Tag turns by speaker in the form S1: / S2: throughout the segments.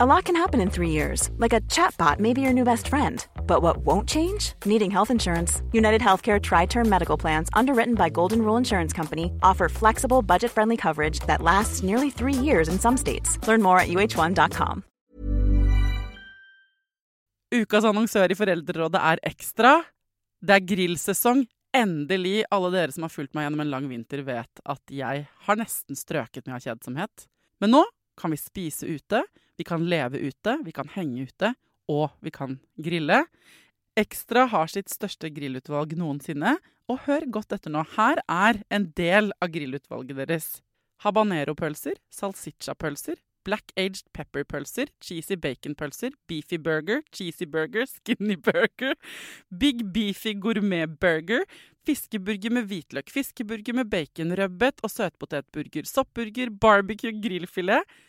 S1: A lot can happen in three years, like a chatbot may be your new best friend. But what won't change? Needing health insurance. United Healthcare Tri Term Medical Plans, underwritten by Golden Rule Insurance Company, offer flexible, budget friendly coverage that lasts nearly three years in some states. Learn more at uh1.com.
S2: Ukas annonsør i Foreldrerådet er Ekstra. Det er grillsesong. Endelig. Alle dere som har fulgt meg gjennom en lang vinter, vet at jeg har nesten strøket med av kjedsomhet. Men nå kan vi spise ute, vi kan leve ute, vi kan henge ute, og vi kan grille. Ekstra har sitt største grillutvalg noensinne, og hør godt etter nå. Her er en del av grillutvalget deres. Habanero-pølser, salsiccia-pølser, black aged pepper-pølser, cheesy bacon-pølser, beefy burger, cheesy burger, skinny burger, big beefy gourmet-burger, fiskeburger med hvitløk, fiskeburger med baconrødbet og søtpotetburger, soppburger, barbecue grillfilet,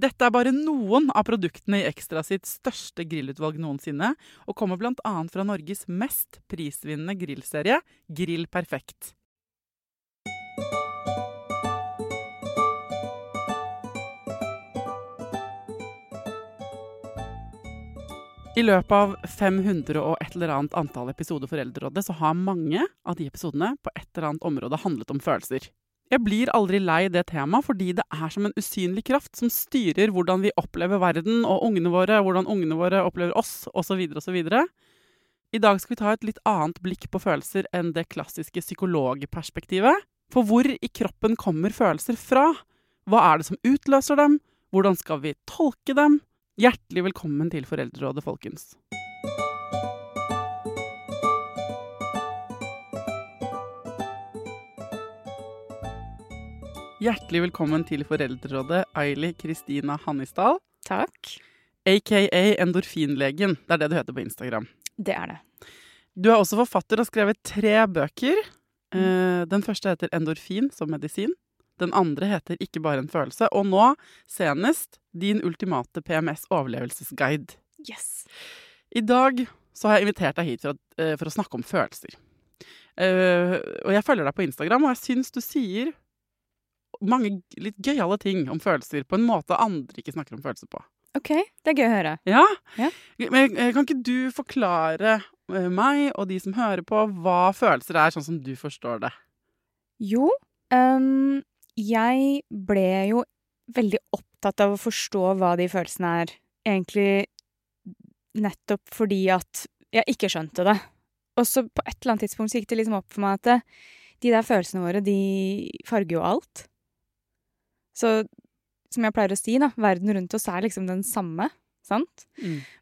S2: Dette er bare noen av produktene i Ekstra sitt største grillutvalg noensinne, og kommer bl.a. fra Norges mest prisvinnende grillserie, Grill Perfekt. I løpet av 500 og et eller annet antall episoder Foreldrerådet, så har mange av de episodene på et eller annet område handlet om følelser. Jeg blir aldri lei det temaet, fordi det er som en usynlig kraft som styrer hvordan vi opplever verden og ungene våre, hvordan ungene våre opplever oss, osv., osv. I dag skal vi ta et litt annet blikk på følelser enn det klassiske psykologperspektivet. For hvor i kroppen kommer følelser fra? Hva er det som utløser dem? Hvordan skal vi tolke dem? Hjertelig velkommen til Foreldrerådet, folkens. Hjertelig velkommen til Foreldrerådet, Aili Kristina Hannisdal.
S3: Takk.
S2: Aka Endorfinlegen. Det er det du heter på Instagram.
S3: Det er det.
S2: Du er også forfatter og har skrevet tre bøker. Mm. Den første heter Endorfin som medisin. Den andre heter Ikke bare en følelse. Og nå, senest, Din ultimate PMS-overlevelsesguide.
S3: Yes.
S2: I dag så har jeg invitert deg hit for, at, eh, for å snakke om følelser. Eh, og jeg følger deg på Instagram, og jeg syns du sier mange litt gøyale ting om følelser på en måte andre ikke snakker om følelser på.
S3: OK, det er gøy å høre.
S2: Ja?
S3: Ja.
S2: Men eh, kan ikke du forklare eh, meg og de som hører på, hva følelser er, sånn som du forstår det?
S3: Jo, um, jeg ble jo veldig opptatt av å forstå hva de følelsene er, egentlig nettopp fordi at jeg ikke skjønte det. Og så på et eller annet tidspunkt så gikk det liksom opp for meg at det, de der følelsene våre, de farger jo alt. Så som jeg pleier å si, da, verden rundt oss er liksom den samme, sant?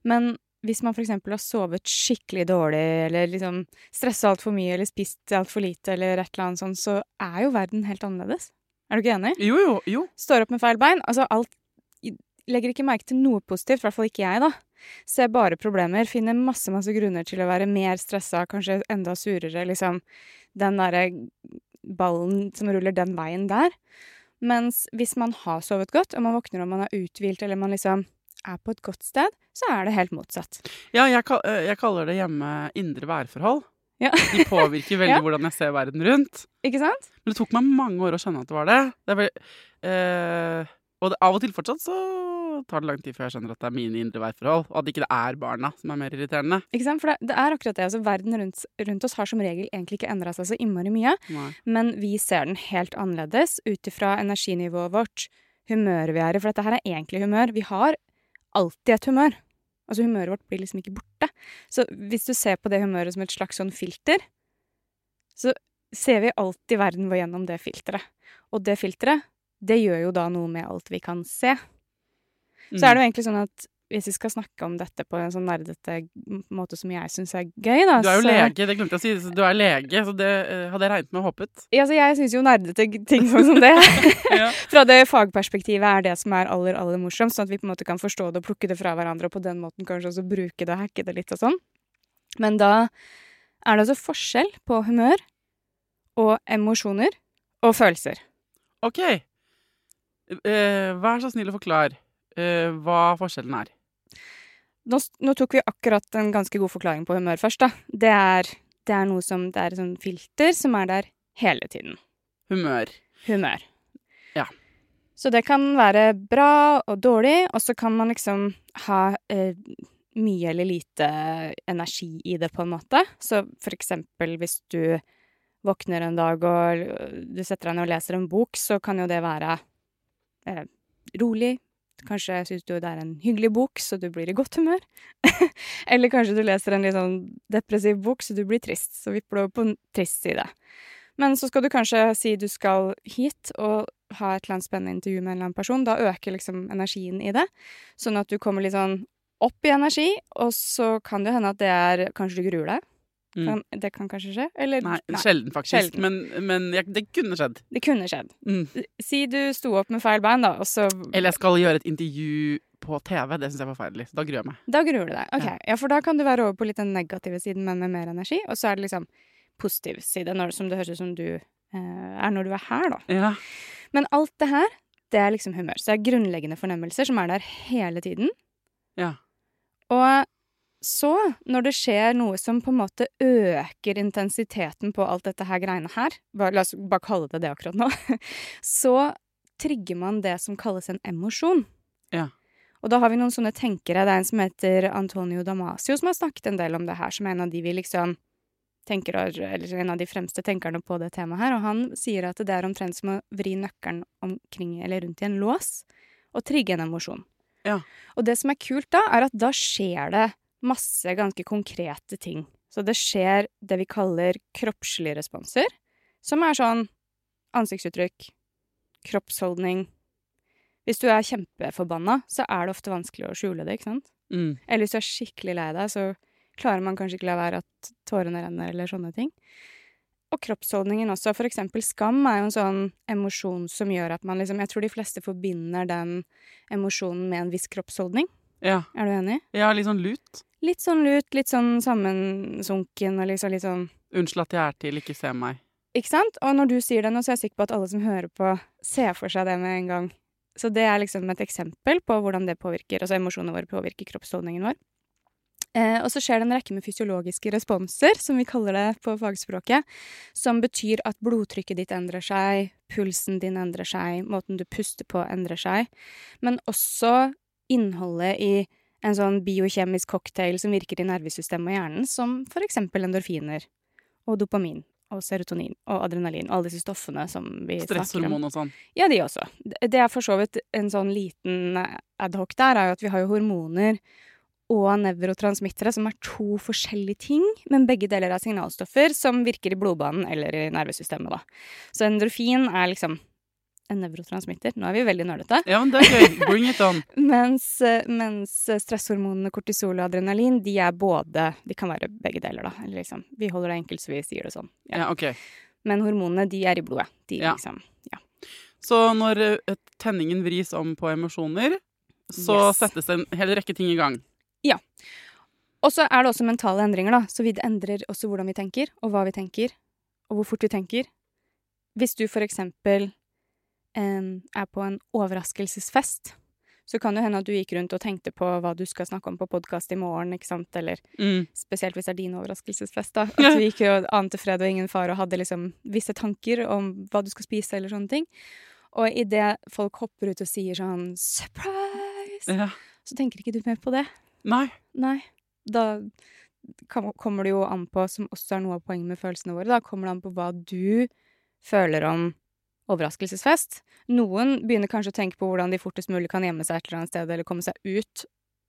S3: Men hvis man eksempel har sovet skikkelig dårlig, eller liksom stressa altfor mye, eller spist altfor lite, eller et eller annet sånt, så er jo verden helt annerledes. Er du ikke enig?
S2: Jo, jo, jo.
S3: Står opp med feil bein. Altså alt Legger ikke merke til noe positivt, i hvert fall ikke jeg, da. Ser bare problemer, finner masse, masse grunner til å være mer stressa, kanskje enda surere, liksom. Den derre ballen som ruller den veien der. Mens hvis man har sovet godt, og man våkner og man er uthvilt, eller man liksom er på et godt sted, så er det helt motsatt.
S2: Ja, jeg, eh, jeg kaller det hjemme indre værforhold.
S3: Ja.
S2: De påvirker veldig
S3: Ja.
S2: hvordan jeg ser verden rundt.
S3: Ikke sant?
S2: Men det tok meg mange år å skjønne at det var det. det vel, eh, og det, av og til fortsatt så tar det lang tid før jeg skjønner at det er mine indre værforhold, og at ikke det er barna som er mer irriterende.
S3: Ikke sant? For det, det er akkurat det. Altså, verden rundt, rundt oss har som regel egentlig ikke endra seg så innmari mye.
S2: Nei.
S3: Men vi ser den helt annerledes ut ifra energinivået vårt, humøret vi er i. For dette her er egentlig humør. Vi har alltid et humør. Altså humøret vårt blir liksom ikke borte. Så hvis du ser på det humøret som et slags sånn filter, så ser vi alltid verden vår gjennom det filteret. Og det filteret, det gjør jo da noe med alt vi kan se. Så er det jo egentlig sånn at hvis vi skal snakke om dette på en sånn nerdete måte som jeg syns er gøy, da
S2: Du er jo
S3: så-
S2: lege, det glemte jeg å si. Du er lege, så det eh, hadde jeg regnet med og håpet.
S3: Ja, så jeg syns jo nerdete ting sånn som det
S2: Ja.
S3: Fra det fagperspektivet er det som er aller, aller morsomst, sånn at vi på en måte kan forstå det og plukke det fra hverandre, og på den måten kanskje også bruke det og hacke det litt og sånn. Men da er det altså forskjell på humør og emosjoner og følelser.
S2: OK. Eh, vær så snill å forklare hva forskjellen er.
S3: Nå, nå tok vi akkurat en ganske god forklaring på humør først, da. Det er, det er noe som Det er et sånt filter som er der hele tiden.
S2: Humør.
S3: Humør.
S2: Ja.
S3: Så det kan være bra og dårlig, og så kan man liksom ha eh, mye eller lite energi i det, på en måte. Så for eksempel hvis du våkner en dag og du setter deg ned og leser en bok, så kan jo det være eh, rolig. Kanskje syns du det er en hyggelig bok, så du blir i godt humør. Eller kanskje du leser en litt sånn depressiv bok, så du blir trist. Så vipper du over på en trist side. Men så skal du kanskje si du skal hit og ha et eller annet spennende intervju med en eller annen person. Da øker liksom energien i det, sånn at du kommer litt sånn opp i energi, og så kan det hende at det er Kanskje du gruer deg?
S2: Mm.
S3: Kan, det kan kanskje skje? Eller
S2: Nei, sjelden faktisk.
S3: sjelden.
S2: Men, men jeg, det kunne skjedd.
S3: Det kunne skjedd.
S2: Mm.
S3: Si du sto opp med feil bein, da, og så
S2: Eller jeg skal gjøre et intervju på TV. Det syns jeg er forferdelig. Da gruer jeg meg.
S3: Da gruer du deg. Ok,
S2: Ja.
S3: ja. For da kan du være over på litt den negative siden, men med mer energi. Og så er det liksom positiv side, når, som det høres ut som du eh, er når du er her, da.
S2: Ja.
S3: Men alt det her, det er liksom humør. Så det er grunnleggende fornemmelser som er der hele tiden.
S2: Ja.
S3: Og så, når det skjer noe som på en måte øker intensiteten på alt dette her greiene her, bare, la oss bare kalle det det akkurat nå, så trigger man det som kalles en emosjon.
S2: Ja.
S3: Og da har vi noen sånne tenkere. Det er en som heter Antonio Damasio, som har snakket en del om det her, som er en av de vi liksom tenker, eller en av de fremste tenkerne på det temaet her. Og han sier at det er omtrent som å vri nøkkelen omkring eller rundt i en lås og trigge en emosjon.
S2: Ja.
S3: Og det som er kult da, er at da skjer det masse ganske konkrete ting. Så det skjer det vi kaller kroppslige responser, som er sånn ansiktsuttrykk, kroppsholdning. Hvis du er kjempeforbanna, så er det ofte vanskelig å skjule det, ikke sant?
S2: Mm.
S3: Eller hvis du er skikkelig lei deg, så klarer man kanskje ikke la være at tårene renner, eller sånne ting. Og kroppsholdningen også. For eksempel skam er jo en sånn emosjon som gjør at man liksom Jeg tror de fleste forbinder den emosjonen med en viss kroppsholdning.
S2: Ja.
S3: Er du enig?
S2: ja, litt sånn lut.
S3: Litt sånn lut, litt sånn sammensunken og liksom litt sånn
S2: Unnskyld at jeg er til, ikke se meg.
S3: Ikke sant? Og når du sier det nå, så er jeg sikker på at alle som hører på, ser for seg det med en gang. Så det er liksom et eksempel på hvordan det påvirker, altså emosjonene våre påvirker kroppsholdningen vår. Eh, og så skjer det en rekke med fysiologiske responser, som vi kaller det på fagspråket, som betyr at blodtrykket ditt endrer seg, pulsen din endrer seg, måten du puster på endrer seg, men også innholdet i en sånn biokjemisk cocktail som virker i nervesystemet og hjernen, som for eksempel endorfiner og dopamin og serotonin og adrenalin, og alle disse stoffene som vi snakker om.
S2: Stresshormon og sånn.
S3: Ja, de også. Det er for så vidt en sånn liten adhoc der, er jo at vi har jo hormoner og nevrotransmittere, som er to forskjellige ting, men begge deler er signalstoffer som virker i blodbanen eller i nervesystemet, da. Så endorfin er liksom en nevrotransmitter. Nå er vi veldig nerdete.
S2: Ja, men det er gøy. Bring it on.
S3: Mens, eh, mens stresshormonene kortisol og adrenalin, de er både De kan være begge deler, da. Eller liksom, vi holder det enkelt, så vi sier det sånn. Ja.
S2: Ja, ok.
S3: Men hormonene, de er i blodet. De
S2: Ja.
S3: liksom
S2: Så når eh, tenningen vris om på emosjoner, så
S3: Yes.
S2: settes det en hel rekke ting i gang. Ja.
S3: Og så er det også mentale endringer, da. Så vi endrer også hvordan vi tenker, og hva vi tenker, og hvor fort vi tenker. Hvis du for eksempel em, er på en overraskelsesfest, så kan det hende at du gikk rundt og tenkte på hva du skal snakke om på podkast i morgen, ikke sant, eller
S2: Mm.
S3: spesielt hvis det er din overraskelsesfest, da. At du gikk og ante fred og ingen fare og hadde liksom visse tanker om hva du skal spise eller sånne ting. Og idet folk hopper ut og sier sånn 'surprise',
S2: Ja.
S3: så tenker ikke du mer på det.
S2: Nei.
S3: Nei. Da kommer det jo an på, som også er noe av poenget med følelsene våre, da kommer det an på hva du føler om overraskelsesfest. Noen begynner kanskje å tenke på hvordan de fortest mulig kan gjemme seg et eller annet sted, eller komme seg ut.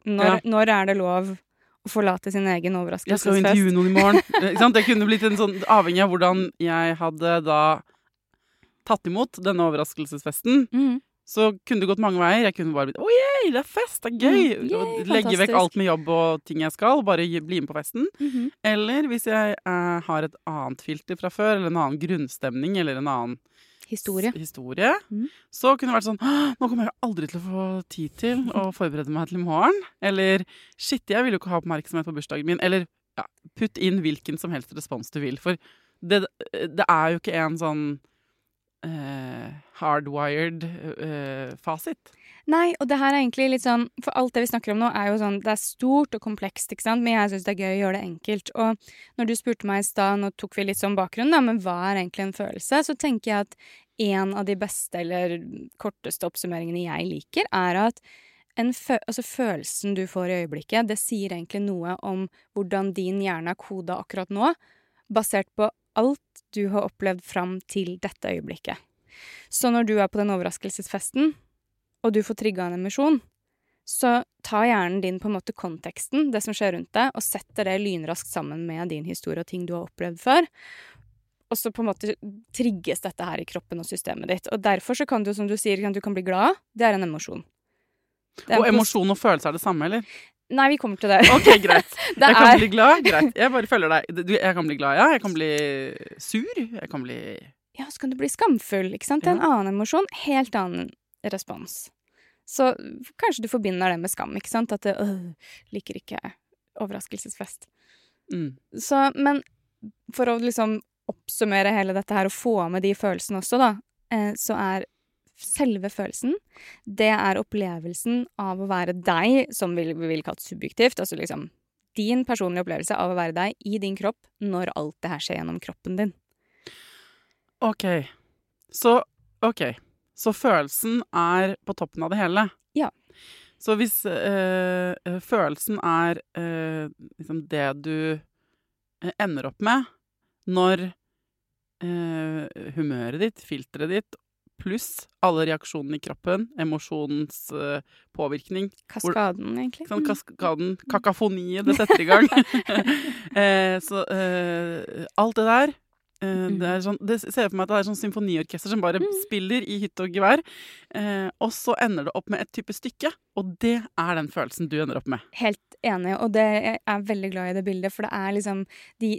S3: Når, når er det lov å forlate sin egen overraskelsesfest?
S2: Jeg skal jo intervjue noen i morgen. Eh? Det kunne blitt en sånn, Avhengig av hvordan jeg hadde da tatt imot denne overraskelsesfesten,
S3: Mm.
S2: så kunne det gått mange veier. Jeg kunne bare blitt Å, yay, det er fest! Det er gøy!
S3: Mm,
S2: Og Legge vekk alt med jobb og ting jeg skal, bare bli med på festen.
S3: Mhm.
S2: Eller hvis jeg eh, har et annet filter fra før, eller en annen grunnstemning, eller en annen
S3: Historie.
S2: historie
S3: Mm.
S2: så kunne det vært sånn Nå kommer jeg aldri til å få tid til å forberede meg til i morgen. Eller shit, jeg vil jo ikke ha oppmerksomhet på bursdagen min. Eller ja, putt inn hvilken som helst respons du vil. For det, det er jo ikke en sånn eh, hardwired eh, fasit.
S3: Nei, og det her er egentlig litt sånn For alt det vi snakker om nå, er jo sånn Det er stort og komplekst, ikke sant, men jeg syns det er gøy å gjøre det enkelt. Og når du spurte meg i stad, nå tok vi litt sånn bakgrunn, da, men hva er egentlig en følelse, så tenker jeg at en av de beste eller korteste oppsummeringene jeg liker, er at fø altså følelsen du får i øyeblikket, det sier egentlig noe om hvordan din hjerne er koda akkurat nå, basert på alt du har opplevd fram til dette øyeblikket. Så når du er på den overraskelsesfesten, og du får trigga en emisjon, så tar hjernen din på en måte konteksten, det som skjer rundt deg, og setter det lynraskt sammen med din historie og ting du har opplevd før. Og så på en måte trigges dette her i kroppen og systemet ditt. Og derfor så kan du, som du sier, du kan bli glad. Det er en emosjon.
S2: og emosjon og følelse er det samme, eller?
S3: Nei, vi kommer til det.
S2: Ok, greit. jeg kan er... bli glad. Greit. Jeg bare følger deg. Jeg kan bli glad, ja. Jeg kan bli sur. Jeg kan bli
S3: Ja, så kan du bli skamfull, ikke sant. Det er en annen emosjon. Helt annen respons. Så kanskje du forbinder det med skam, ikke sant? At det, øh, liker ikke overraskelsesfest. Mm. Så, men for å liksom oppsummere hele dette her og få med de følelsene også, da, eh, så er selve følelsen, det er opplevelsen av å være deg, som vi vil kalle subjektivt, altså liksom din personlige opplevelse av å være deg i din kropp når alt det her skjer gjennom kroppen din.
S2: OK. Så OK. Så følelsen er på toppen av det hele.
S3: Ja.
S2: Så hvis øh, følelsen er øh, liksom det du ender opp med når øh, humøret ditt, filteret ditt, pluss alle reaksjonene i kroppen, emosjonens påvirkning
S3: Kaskaden, hvor, egentlig.
S2: Sånn, kaskaden, kakafoniet det setter i gang. så alt det der det, sånn, det, ser jeg for meg at det er sånn symfoniorkester som bare mm. spiller i hytte og gevær. Eh, og så ender det opp med et type stykke, og det er den følelsen du ender opp med.
S3: Helt enig, og det, jeg er veldig glad i det bildet, for det er liksom de,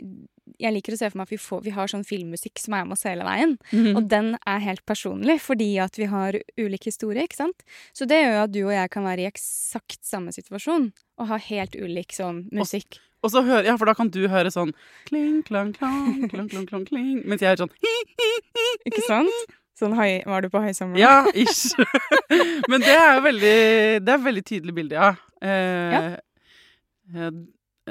S3: Jeg liker å se for meg at vi, får, vi har sånn filmmusikk som er med oss hele veien, mm. og den er helt personlig fordi at vi har ulik historie, ikke sant. Så det gjør jo at du og jeg kan være i eksakt samme situasjon og ha helt ulik sånn musikk.
S2: Og, og så hører, ja, for da kan du høre sånn kling, klang, klang, klang, klang, klang, kling, mens jeg er sånn hi, hi, hi,
S3: Ikke sant? Sånn høy, Var du på høysommeren?
S2: Ja, ish. Men det er jo veldig Det er et veldig tydelig bilde, ja. Eh, ja. Eh,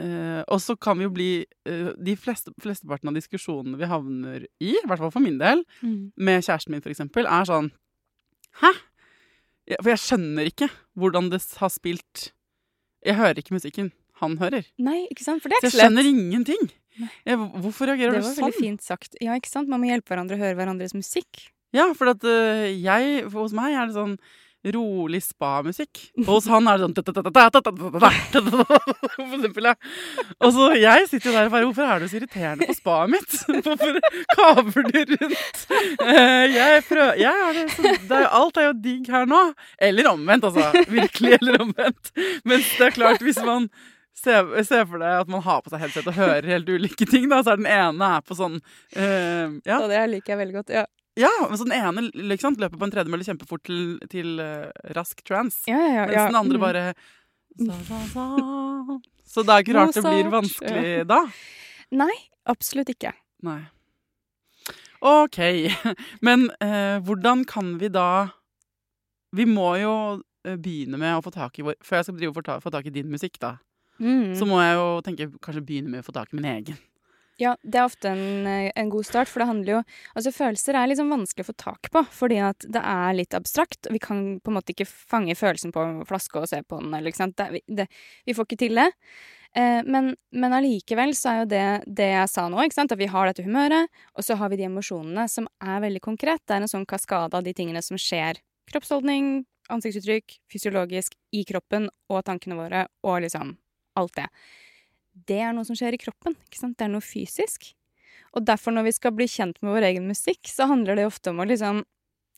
S2: eh, og så kan vi jo bli eh, De fleste, flesteparten av diskusjonene vi havner i, i hvert fall for min del, mm. med kjæresten min for eksempel, er sånn Hæ? For jeg skjønner ikke hvordan det har spilt Jeg hører ikke musikken han hører.
S3: Nei, ikke sant? For det er
S2: ikke så jeg skjønner ingenting. Jeg, hvorfor reagerer du sånn?
S3: Det var veldig fint sagt. Ja, ikke sant? Man må hjelpe hverandre å høre hverandres musikk.
S2: Ja, for at uh, jeg, for hos meg er det sånn rolig spa-musikk. Og hos han er det sånn For eksempel. Og så jeg sitter jo der og bare Hvorfor er du så irriterende på spaet mitt? Hvorfor kaver du rundt? Jeg prøver jeg er det, så, det er, Alt er jo digg her nå. Eller omvendt, altså. Virkelig eller omvendt. Mens det er klart, hvis man Se, se, for deg at man har på seg headset og hører helt ulike ting. da, Så er den ene er på sånn uh, ja.
S3: Så det liker jeg veldig godt. Ja.
S2: Ja, men så den ene liksom, løper på en tredemølle kjempefort til, til uh, rask trans.
S3: Ja, ja, ja,
S2: mens den andre mm. bare sa, sa, sa. Så det er ikke rart det blir vanskelig da.
S3: Nei, absolutt ikke.
S2: Nei. OK. Men uh, hvordan kan vi da Vi må jo begynne med å få tak i vår Før jeg skal drive og få, ta, få tak i din musikk, da mm. så må jeg jo tenke kanskje begynne med å få tak i min egen.
S3: Ja, det er ofte en, eh, en, god start, for det handler jo Altså, følelser er liksom vanskelig å få tak på, fordi at det er litt abstrakt. Vi kan på en måte ikke fange følelsen på en flaske og se på den, eller ikke sant. Det, det, vi får ikke til det. Eh, men, men allikevel så er jo det det jeg sa nå, ikke sant, at vi har dette humøret, og så har vi de emosjonene som er veldig konkret. Det er en sånn kaskade av de tingene som skjer. Kroppsholdning, ansiktsuttrykk, fysiologisk, i kroppen og tankene våre, og liksom alt det. Det er noe som skjer i kroppen. ikke sant? Det er noe fysisk. Og derfor, når vi skal bli kjent med vår egen musikk, så handler det ofte om å liksom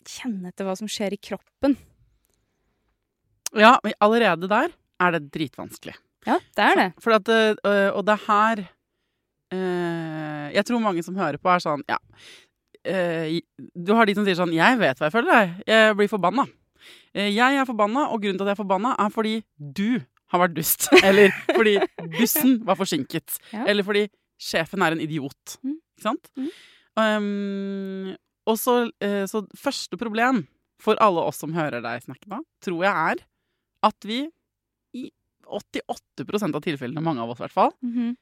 S3: kjenne etter hva som skjer i kroppen.
S2: Ja, men allerede der er det dritvanskelig.
S3: Ja, det er det.
S2: For at, øh, og det er her øh, Jeg tror mange som hører på, er sånn Ja. Øh, du har de som sier sånn Jeg vet hva jeg føler, jeg. Jeg blir forbanna. Jeg er forbanna, og grunnen til at jeg er forbanna, er fordi du har vært dust. Eller fordi bussen var forsinket.
S3: Ja.
S2: Eller fordi sjefen er en idiot.
S3: Mm.
S2: Ikke sant?
S3: Mm.
S2: Um, og så, uh, så første problem for alle oss som hører deg snakke nå, tror jeg er at vi i 88% av tilfellene, mange av oss i hvert fall,
S3: Mhm.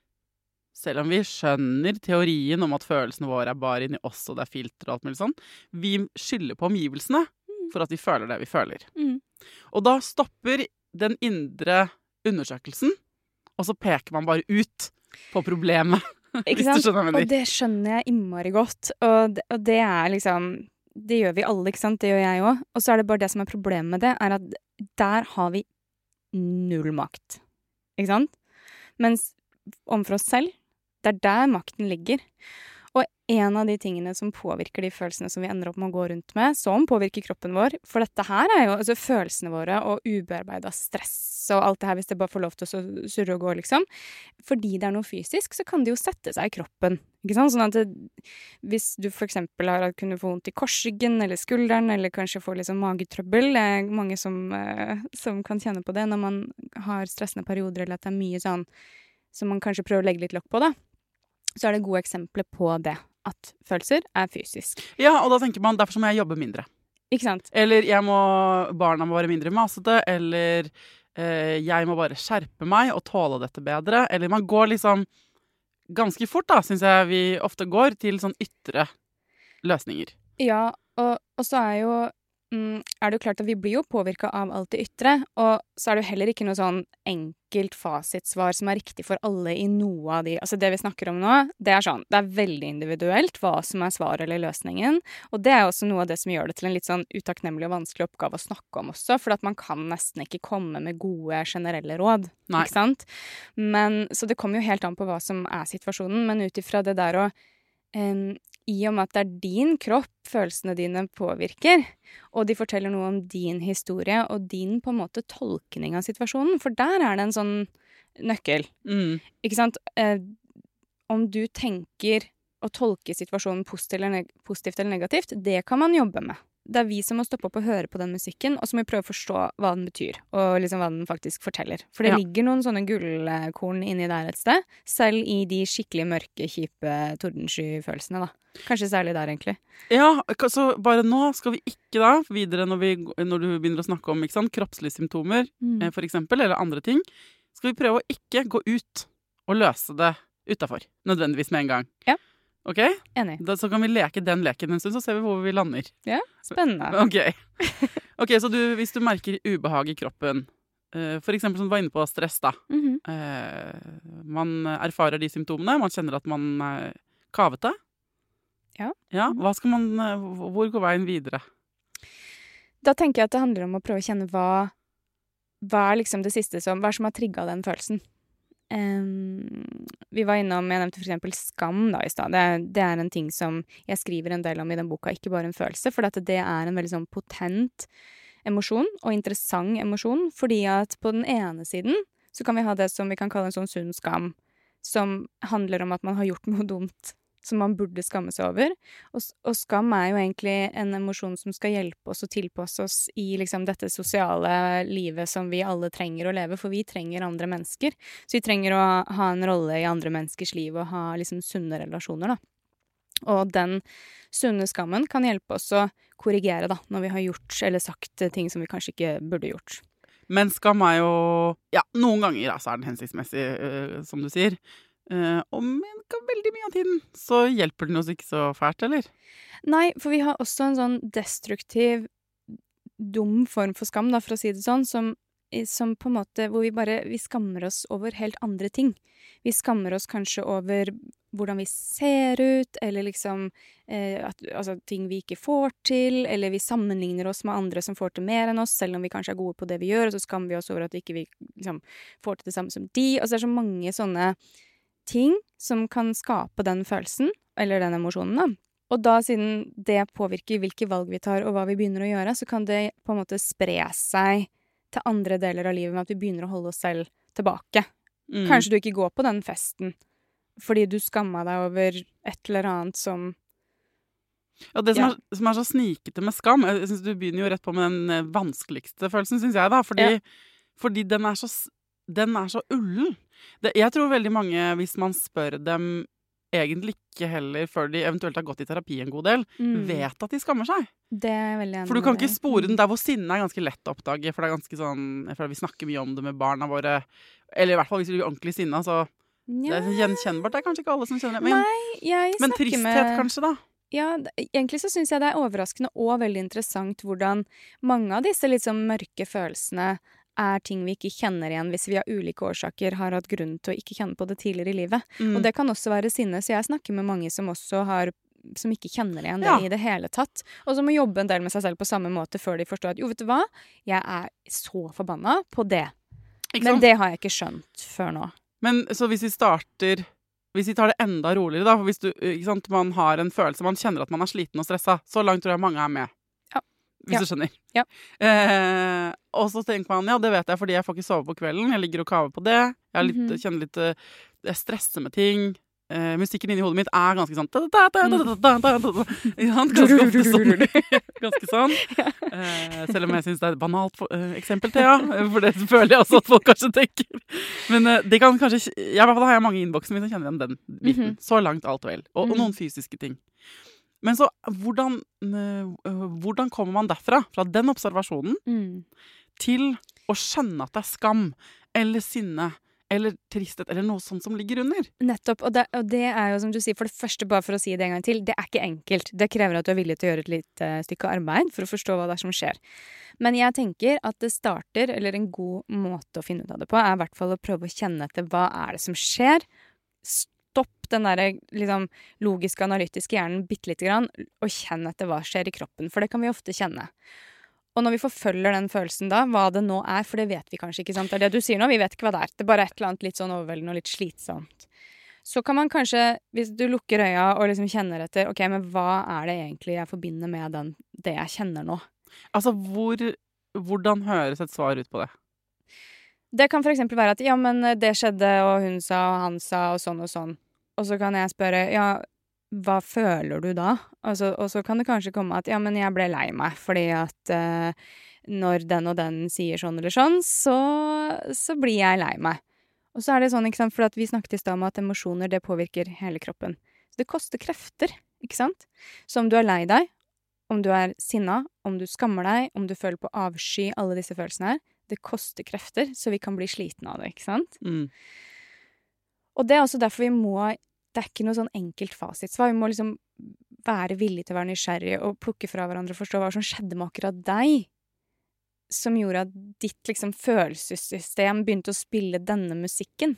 S2: selv om vi skjønner teorien om at følelsene våre er bare inni oss, og det er filter og alt mulig sånn, vi skylder på omgivelsene for at vi føler det vi føler.
S3: Mm.
S2: Og da stopper den indre undersøkelsen, og så peker man bare ut på problemet.
S3: Ikke sant? Og det skjønner jeg innmari godt. Og det, og det er liksom Det gjør vi alle, ikke sant? Det gjør jeg òg. Og så er det bare det som er problemet med det, er at der har vi null makt. Ikke sant? Mens overfor oss selv, det er der makten ligger. En av de tingene som påvirker de følelsene som vi ender opp med å gå rundt med, som påvirker kroppen vår For dette her er jo altså følelsene våre og ubearbeida stress og alt det her, hvis det bare får lov til å surre og gå, liksom. Fordi det er noe fysisk, så kan det jo sette seg i kroppen. Ikke sant? Sånn at det, hvis du eksempel har kunnet få vondt i korsryggen eller skulderen, eller kanskje få liksom magetrøbbel Det er mange som, eh, som kan kjenne på det når man har stressende perioder, eller at det er mye sånn som man kanskje prøver å legge litt lokk på, da. Så er det gode eksempler på det. At følelser er fysisk.
S2: Ja, og da tenker man derfor må jeg jobbe mindre.
S3: Ikke sant?
S2: Eller jeg må, barna må være mindre masete, eller eh, jeg må bare skjerpe meg og tåle dette bedre. Eller man går liksom ganske fort, da, syns jeg vi ofte går, til sånn ytre løsninger.
S3: Ja, og, og så er jo er det jo klart at vi blir jo påvirka av alt det ytre, og så er det jo heller ikke noe sånn enkelt fasitsvar som er riktig for alle i noe av de Altså det vi snakker om nå, det er sånn Det er veldig individuelt hva som er svaret eller løsningen, og det er også noe av det som gjør det til en litt sånn utakknemlig og vanskelig oppgave å snakke om også, for at man kan nesten ikke komme med gode generelle råd,
S2: Nei.
S3: ikke sant? Men Så det kommer jo helt an på hva som er situasjonen, men ut ifra det der å i og med at det er din kropp følelsene dine påvirker, og de forteller noe om din historie og din på en måte tolkning av situasjonen, for der er det en sånn nøkkel.
S2: Mm.
S3: Ikke sant? Eh, om du tenker å tolke situasjonen positivt eller, negativt, det kan man jobbe med. Det er vi som må stoppe opp og høre på den musikken, og så må vi prøve å forstå hva den betyr, og liksom hva den faktisk forteller. For det
S2: Ja.
S3: ligger noen sånne gullkorn inni der et sted, selv i de skikkelig mørke, kjipe tordensky-følelsene, da. Kanskje særlig der, egentlig.
S2: Ja, så bare nå skal vi ikke da videre når, vi, når du begynner å snakke om sant, kroppslige symptomer,
S3: Mm.
S2: eh, for eksempel, eller andre ting, skal vi prøve å ikke gå ut og løse det utafor. Nødvendigvis med en gang.
S3: Ja.
S2: Ok?
S3: Enig.
S2: Da, så kan vi leke den leken en stund, så ser vi hvor vi lander.
S3: Ja, Spennende.
S2: Ok, okay Så du, hvis du merker ubehag i kroppen, uh, for eksempel som du var inne på stress, da.
S3: Mm
S2: -hmm. uh, man erfarer de symptomene, man kjenner at man er kavete.
S3: Ja.
S2: ja man, eh, hvor går veien videre?
S3: Da tenker jeg at det handler om å prøve å kjenne hva Hva er liksom det siste som Hva som har trigga den følelsen? Vi var innom Jeg nevnte for eksempel skam da i stad. Det, det er en ting som jeg skriver en del om i den boka, ikke bare en følelse, for det er en veldig sånn potent emosjon, og interessant emosjon, fordi at på den ene siden så kan vi ha det som vi kan kalle en sånn sunn skam, som handler om at man har gjort noe dumt som man burde skamme seg over. Og, og skam er jo egentlig en emosjon som skal hjelpe oss og tilpasse oss i liksom dette sosiale livet som vi alle trenger å leve, for vi trenger andre mennesker. Så vi trenger å ha en rolle i andre menneskers liv og ha liksom sunne relasjoner, da. Og den sunne skammen kan hjelpe oss å korrigere, da, når vi har gjort eller sagt ting som vi kanskje ikke burde gjort.
S2: Men skam er jo Ja, noen ganger så er den hensiktsmessig, eh, som du sier. Eh, og men veldig mye av tiden så hjelper den oss ikke så fælt, eller?
S3: Nei, for vi har også en sånn destruktiv, dum form for skam, da, for å si det sånn, som, som på en måte Hvor vi bare Vi skammer oss over helt andre ting. Vi skammer oss kanskje over hvordan vi ser ut, eller liksom eh, at, Altså ting vi ikke får til, eller vi sammenligner oss med andre som får til mer enn oss, selv om vi kanskje er gode på det vi gjør, og så skammer vi oss over at ikke vi liksom får til det samme som de. Altså det er så mange sånne ting som kan skape den følelsen, eller den emosjonen, da. Og da, siden det påvirker hvilke valg vi tar og hva vi begynner å gjøre, så kan det på en måte spre seg til andre deler av livet med at vi begynner å holde oss selv tilbake.
S2: Mm.
S3: Kanskje du ikke går på den festen fordi du skamma deg over et eller annet som
S2: Ja, det som,
S3: Ja.
S2: Er, som er så snikete med skam Jeg synes Du begynner jo rett på med den eh, vanskeligste følelsen, syns jeg, da. Fordi,
S3: Ja.
S2: fordi den er så den er så ullen. Det, jeg tror veldig mange, hvis man spør dem egentlig ikke heller før de eventuelt har gått i terapi en god del,
S3: Mm.
S2: vet at de skammer seg.
S3: Det er veldig enig
S2: For du kan ikke spore den
S3: Mm.
S2: der hvor sinne er ganske lett å oppdage. For det er ganske sånn Jeg føler vi snakker mye om det med barna våre. Eller i hvert fall hvis du blir ordentlig sinna, så det er gjenkjennbart. Det er kanskje ikke alle som kjenner det. Men,
S3: Nei,
S2: men tristhet,
S3: med
S2: kanskje, da.
S3: Ja, egentlig så syns jeg det er overraskende og veldig interessant hvordan mange av disse litt sånn mørke følelsene er ting vi ikke kjenner igjen hvis vi av ulike årsaker har hatt grunn til å ikke kjenne på det tidligere i livet.
S2: Mm.
S3: Og det kan også være sinne, så jeg snakker med mange som også har som ikke kjenner igjen det
S2: Ja.
S3: i det hele tatt. Og som må jobbe en del med seg selv på samme måte før de forstår at jo, vet du hva, jeg er så forbanna på det. Men det har jeg ikke skjønt før nå.
S2: Men så hvis vi starter Hvis vi tar det enda roligere, da. For hvis du, ikke sant, man har en følelse, man kjenner at man er sliten og stressa. Så langt tror jeg mange er med hvis
S3: ja.
S2: du skjønner.
S3: Ja.
S2: Eh, og så tenker man ja, det vet jeg fordi jeg får ikke sove på kvelden. Jeg ligger og kaver på det. Jeg litt,
S3: mm -hmm.
S2: kjenner litt eh, Jeg stresser med ting. Eh, musikken inni hodet mitt er ganske sånn, sånn. Ganske sånn. Eh, selv om jeg syns det er et banalt for, eh, eksempel, Thea. Eh, for det føler jeg også at folk kanskje tenker. Men eh, det kan kanskje jeg, I hvert fall har jeg mange i innboksen min som kjenner igjen den biten.
S3: Mhm.
S2: Så langt alt vel. Og, og
S3: mhm.
S2: noen fysiske ting. Men så hvordan, eh, hvordan kommer man derfra, fra den observasjonen,
S3: Mm.
S2: til å skjønne at det er skam eller sinne eller tristhet eller noe sånt som ligger under?
S3: Nettopp. Og det, og det er jo som du sier, for det første, bare for å si det en gang til, det er ikke enkelt. Det krever at du er villig til å gjøre et lite stykke arbeid for å forstå hva det er som skjer. Men jeg tenker at det starter, eller en god måte å finne ut av det på, er i hvert fall å prøve å kjenne etter hva er det som skjer. Stopp den der liksom, logiske, analytiske hjernen bitte lite grann, og kjenn etter hva skjer i kroppen, for det kan vi ofte kjenne. Og når vi forfølger den følelsen da, hva det nå er, for det vet vi kanskje ikke, sant? Det er det du sier nå, vi vet ikke hva det er. Det er bare et eller annet litt sånn overveldende og litt slitsomt. Så kan man kanskje, hvis du lukker øya og liksom kjenner etter, ok, men hva er det egentlig jeg forbinder med den, det jeg kjenner nå?
S2: Altså, hvor, hvordan høres et svar ut på det?
S3: Det kan eksempel være at ja, men det skjedde, og hun sa, og han sa, og sånn og sånn. Og så kan jeg spørre, ja, hva føler du da? Og så, og så kan det kanskje komme at ja, men jeg ble lei meg fordi at eh, når den og den sier sånn eller sånn, så, så blir jeg lei meg. Og så er det sånn, ikke sant, for at vi snakket i stad om at emosjoner, det påvirker hele kroppen. Så det koster krefter, ikke sant? Så om du er lei deg, om du er sinna, om du skammer deg, om du føler på avsky, alle disse følelsene her, det koster krefter, så vi kan bli slitne av det, ikke sant?
S2: Mm.
S3: Og det er også derfor vi må Det er ikke noe sånn enkelt fasitsvar. Vi må liksom være villige til å være nysgjerrige og plukke fra hverandre og forstå hva som skjedde med akkurat deg. Som gjorde at ditt liksom følelsessystem begynte å spille denne musikken.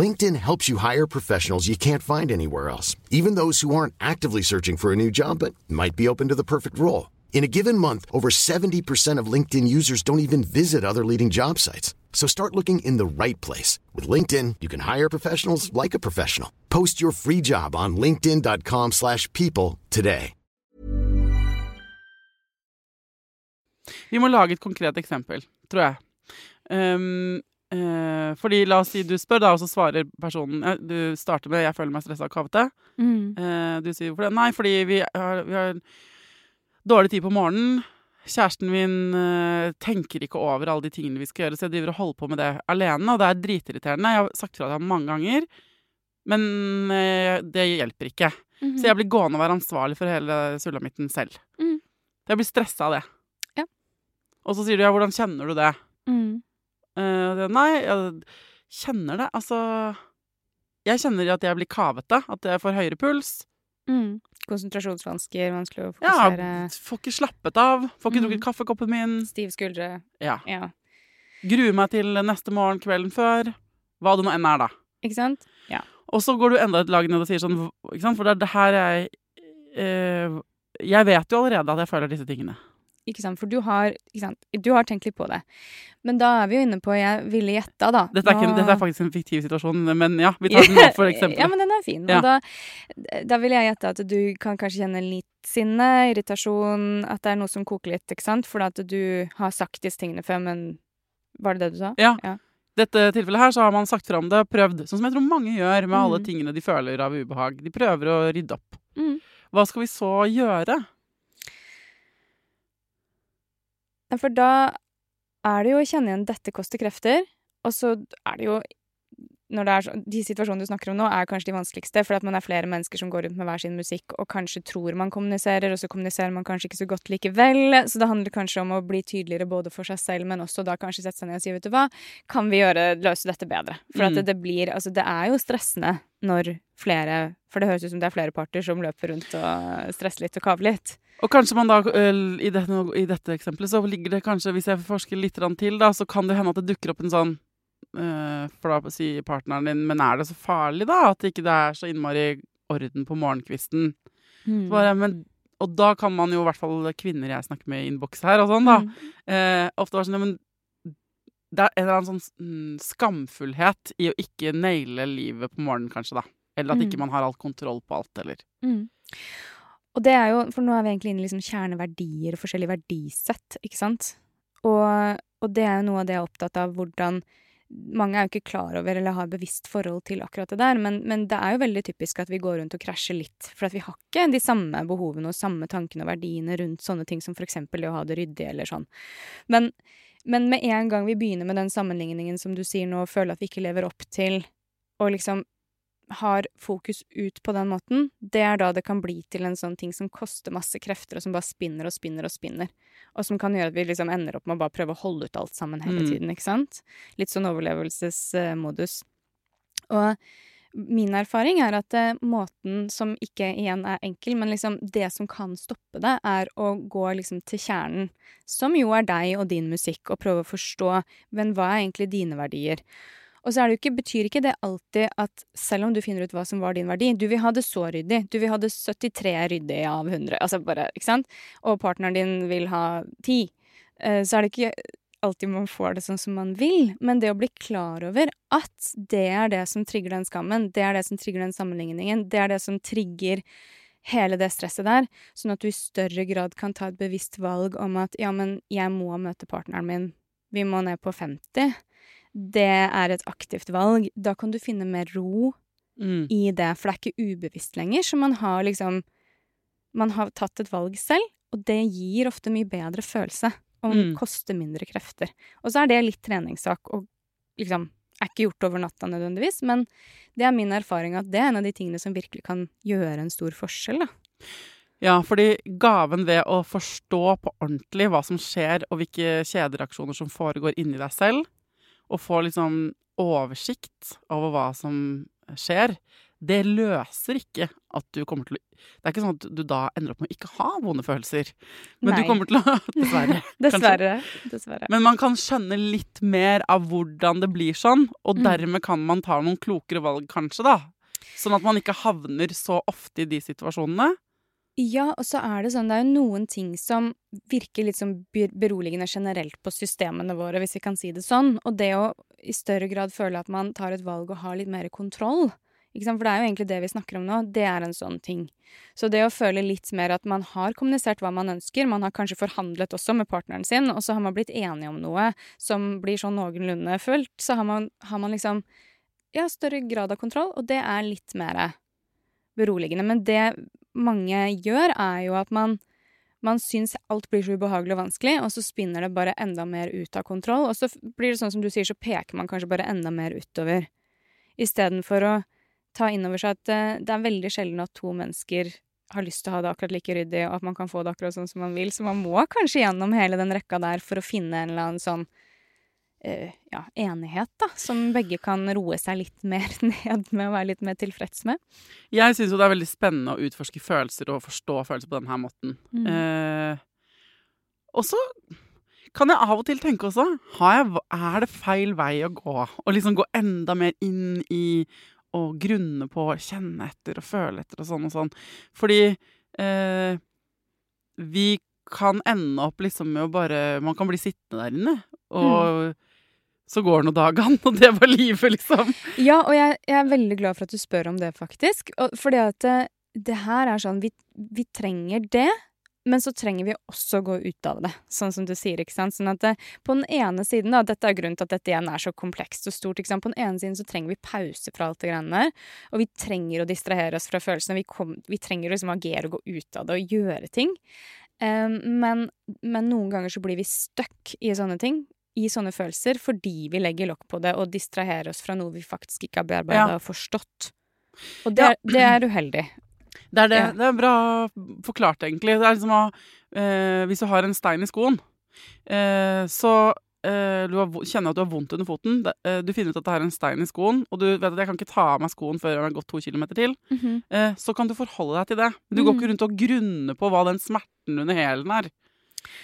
S4: LinkedIn helps you hire professionals you can't find anywhere else, even those who aren't actively searching for a new job but might be open to the perfect role. In a given month, over 70% of LinkedIn users don't even visit other leading job sites. So start looking in the right place. With LinkedIn, you can hire professionals like a professional. Post your free job on linkedin.com/people slash people today.
S2: Vi må lage et konkret eksempel, tror jeg. Um, eh, fordi la oss si du spør, da, og så svarer personen ja, Du starter med 'jeg føler meg stressa og kavete'. Eh, du sier hvorfor det? Nei, fordi vi har, vi har dårlig tid på morgenen. Kjæresten min eh, tenker ikke over alle de tingene vi skal gjøre, så jeg driver og holder på med det alene, og det er dritirriterende. Jeg har sagt fra til ham mange ganger, men eh, det hjelper ikke.
S3: Mhm.
S2: Så jeg blir gående og være ansvarlig for hele sulamitten selv.
S3: Mm.
S2: Jeg blir stressa av det.
S3: Ja.
S2: Og så sier du ja, hvordan kjenner du det?
S3: Mm.
S2: Det, nei, jeg kjenner det. Altså Jeg kjenner at jeg blir kavete. At jeg får høyere puls.
S3: Mm. Konsentrasjonsvansker, vanskelig å
S2: Ja,
S3: fokusere.
S2: får ikke slappet av. Får ikke
S3: Mm.
S2: drukket kaffekoppen min.
S3: Stiv skuldre.
S2: Ja.
S3: Ja.
S2: Gruer meg til neste morgen kvelden før. Hva det nå enn er, da.
S3: Ikke sant? Ja.
S2: Og så går du enda et lag ned og sier sånn? For det er det her jeg eh, Jeg vet jo allerede at jeg føler disse tingene.
S3: Ikke sant? For du har, sant? du har tenkt litt på det. Men da er vi jo inne på Jeg ville gjetta, da.
S2: Dette er, ikke,
S3: Nå-
S2: dette er faktisk en fiktiv situasjon, men ja, vi tar den nå for eksempel.
S3: ja, men den er fin.
S2: Ja.
S3: Og da, da vil jeg gjette at du kan kanskje kjenne litt sinne, irritasjon, at det er noe som koker litt, ikke sant? For at du har sagt disse tingene før, men Var det det du sa?
S2: Ja.
S3: Ja.
S2: Dette tilfellet her så har man sagt fram det, prøvd, sånn som jeg tror mange gjør med alle
S3: Mm.
S2: tingene de føler av ubehag. De prøver å rydde opp.
S3: Mm.
S2: Hva skal vi så gjøre?
S3: Ja, For da er det jo å kjenne igjen 'dette koster krefter', og så er det jo når det er så, De situasjonene du snakker om nå, er kanskje de vanskeligste, for at man er flere mennesker som går rundt med hver sin musikk og kanskje tror man kommuniserer, og så kommuniserer man kanskje ikke så godt likevel. Så det handler kanskje om å bli tydeligere både for seg selv, men også da kanskje sette seg ned og si 'vet du hva, kan vi gjøre, løse dette bedre'? For at
S2: Mm.
S3: det, det blir Altså, det er jo stressende når flere For det høres ut som det er flere parter som løper rundt og stresser litt og kaver litt.
S2: Og kanskje man da, i dette, i dette eksempelet, så ligger det kanskje, hvis jeg forsker litt til, da, så kan det hende at det dukker opp en sånn For da sier partneren din Men er det så farlig, da? At ikke det er så innmari orden på morgenkvisten?
S3: Mm.
S2: Bare, men, og da kan man jo, i hvert fall kvinner jeg snakker med i innboks her og sånn, da,
S3: Mm.
S2: eh, ofte var sånn ja, men det er en eller annen sånn mm, skamfullhet i å ikke naile livet på morgenen, kanskje, da. Eller at
S3: Mm.
S2: ikke man har all kontroll på alt, eller.
S3: Mm. Og det er jo, for nå er vi egentlig inne i liksom kjerneverdier og forskjellige verdisett, ikke sant? Og, og det er jo noe av det jeg er opptatt av, hvordan mange er jo ikke klar over eller har bevisst forhold til akkurat det der, men, men det er jo veldig typisk at vi går rundt og krasjer litt, for at vi har ikke de samme behovene og samme tankene og verdiene rundt sånne ting som eksempel det å ha det ryddig eller sånn. Men, men med en gang vi begynner med den sammenligningen som du sier nå, og føler at vi ikke lever opp til, og liksom har fokus ut på den måten, det er da det kan bli til en sånn ting som koster masse krefter, og som bare spinner og spinner og spinner. Og som kan gjøre at vi liksom ender opp med å bare prøve å holde ut alt sammen hele
S2: Mm.
S3: tiden, ikke sant? Litt sånn overlevelsesmodus. Og min erfaring er at eh, måten som ikke igjen er enkel, men liksom det som kan stoppe det, er å gå liksom til kjernen, som jo er deg og din musikk, og prøve å forstå men hva er egentlig dine verdier. Og så ikke, betyr ikke det alltid at selv om du finner ut hva som var din verdi Du vil ha det så ryddig. Du vil ha det 73 ryddig av 100. Altså bare, ikke sant? Og partneren din vil ha 10. Eh, Så er det ikke alltid man får det sånn som man vil, men det å bli klar over at det er det som trigger den skammen, det er det som trigger den sammenligningen, det er det som trigger hele det stresset der, sånn at du i større grad kan ta et bevisst valg om at ja, men jeg må møte partneren min, vi må ned på 50 det er et aktivt valg. Da kan du finne mer ro
S2: Mm.
S3: i det, for det er ikke ubevisst lenger. Så man har liksom Man har tatt et valg selv, og det gir ofte mye bedre følelse. Og
S2: Mm.
S3: koster mindre krefter. Og så er det litt treningssak, og liksom er ikke gjort over natta nødvendigvis, men det er min erfaring at det er en av de tingene som virkelig kan gjøre en stor forskjell, da.
S2: Ja, fordi gaven ved å forstå på ordentlig hva som skjer, og hvilke kjedereaksjoner som foregår inni deg selv, og få liksom oversikt over hva som skjer, det løser ikke at du kommer til å Det er ikke sånn at du da ender opp med å ikke ha vonde følelser. Men
S3: Nei.
S2: du kommer til å Dessverre.
S3: Dessverre. Dessverre.
S2: Men man kan skjønne litt mer av hvordan det blir sånn, og
S3: Mm.
S2: dermed kan man ta noen klokere valg, kanskje, da. Sånn at man ikke havner så ofte i de situasjonene.
S3: Ja, og så er det sånn, det er jo noen ting som virker litt som beroligende generelt på systemene våre, hvis vi kan si det sånn. Og det å i større grad føle at man tar et valg og har litt mer kontroll. Ikke sant? For det er jo egentlig det vi snakker om nå. Det er en sånn ting. Så det å føle litt mer at man har kommunisert hva man ønsker, man har kanskje forhandlet også med partneren sin, og så har man blitt enige om noe som blir sånn noenlunde fulgt, så har man, har man liksom ja, større grad av kontroll, og det er litt mer beroligende. Men det mange gjør, er jo at man, man syns alt blir så ubehagelig og vanskelig, og så spinner det bare enda mer ut av kontroll. Og så blir det sånn som du sier, så peker man kanskje bare enda mer utover. Istedenfor å ta inn over seg at eh, det er veldig sjelden at to mennesker har lyst til å ha det akkurat like ryddig, og at man kan få det akkurat sånn som man vil. Så man må kanskje gjennom hele den rekka der for å finne en eller annen sånn ja, enighet, da, som begge kan roe seg litt mer ned med og være litt mer tilfreds med.
S2: Jeg syns jo det er veldig spennende å utforske følelser og forstå følelser på denne måten.
S3: Mm.
S2: Eh, og så kan jeg av og til tenke også har jeg, Er det feil vei å gå? Å liksom gå enda mer inn i å grunne på, kjenne etter og føle etter og sånn og sånn. Fordi eh, vi kan ende opp liksom med å bare Man kan bli sittende der inne, og så går nå dagene, og det var livet, liksom.
S3: Ja, og jeg, jeg er veldig glad for at du spør om det, faktisk. Og, fordi at det, det her er sånn vi, vi trenger det, men så trenger vi også å gå ut av det, sånn som du sier. ikke sant? Sånn at det, På den ene siden, da, dette er grunnen til at dette igjen er så komplekst og stort, ikke sant? på den ene siden så trenger vi pause fra alt det greiene der. Og vi trenger å distrahere oss fra følelsene. Vi, kom, vi trenger å liksom agere og gå ut av det og gjøre ting. Um, men, men, noen ganger så blir vi stuck i sånne ting, i sånne følelser, fordi vi legger lokk på det og distraherer oss fra noe vi faktisk ikke har bearbeida ja. og forstått. Og det, ja. det er uheldig.
S2: Det er, det, ja. det er bra forklart, egentlig. Det er liksom å eh, Hvis du har en stein i skoen, eh, så eh, du har, kjenner at du har vondt under foten. Eh, du finner ut at det er en stein i skoen, og du vet at jeg kan ikke ta av meg skoen før jeg har gått to kilometer til. Mm -hmm. så kan du forholde deg til det. Du mm. går ikke rundt og grunner på hva den smerten under hælen er.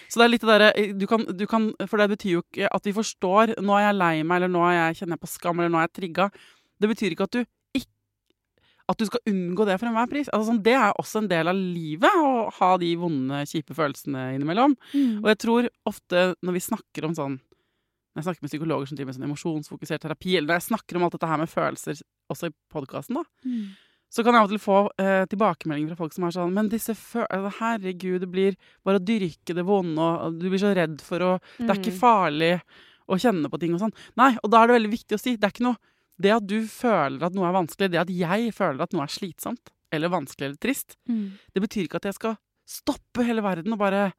S2: Så det er litt det derre eh, du, du kan, For det betyr jo ikke at vi forstår Nå er jeg lei meg, eller nå er jeg, kjenner jeg på skam, eller nå er jeg trigga. Det betyr ikke at du at du skal unngå det for enhver pris. Altså, sånn, det er også en del av livet, å ha de vonde, kjipe følelsene innimellom. Mm. Og jeg tror ofte når vi snakker om sånn Når jeg snakker med psykologer som driver med sånn emosjonsfokusert terapi, eller når jeg snakker om alt dette her med følelser også i podkasten, da, mm. Så kan jeg av og til få eh, tilbakemeldinger fra folk som er sånn Men disse følelsene Herregud, det blir bare å dyrke det vonde, og du blir så redd for å mm. Det er ikke mm. farlig å kjenne på ting og sånn. Nei, og da er det veldig viktig å si det er ikke noe det at du føler at noe er vanskelig, det at jeg føler at noe er slitsomt eller vanskelig eller trist, mm. det betyr ikke at jeg skal stoppe hele verden og bare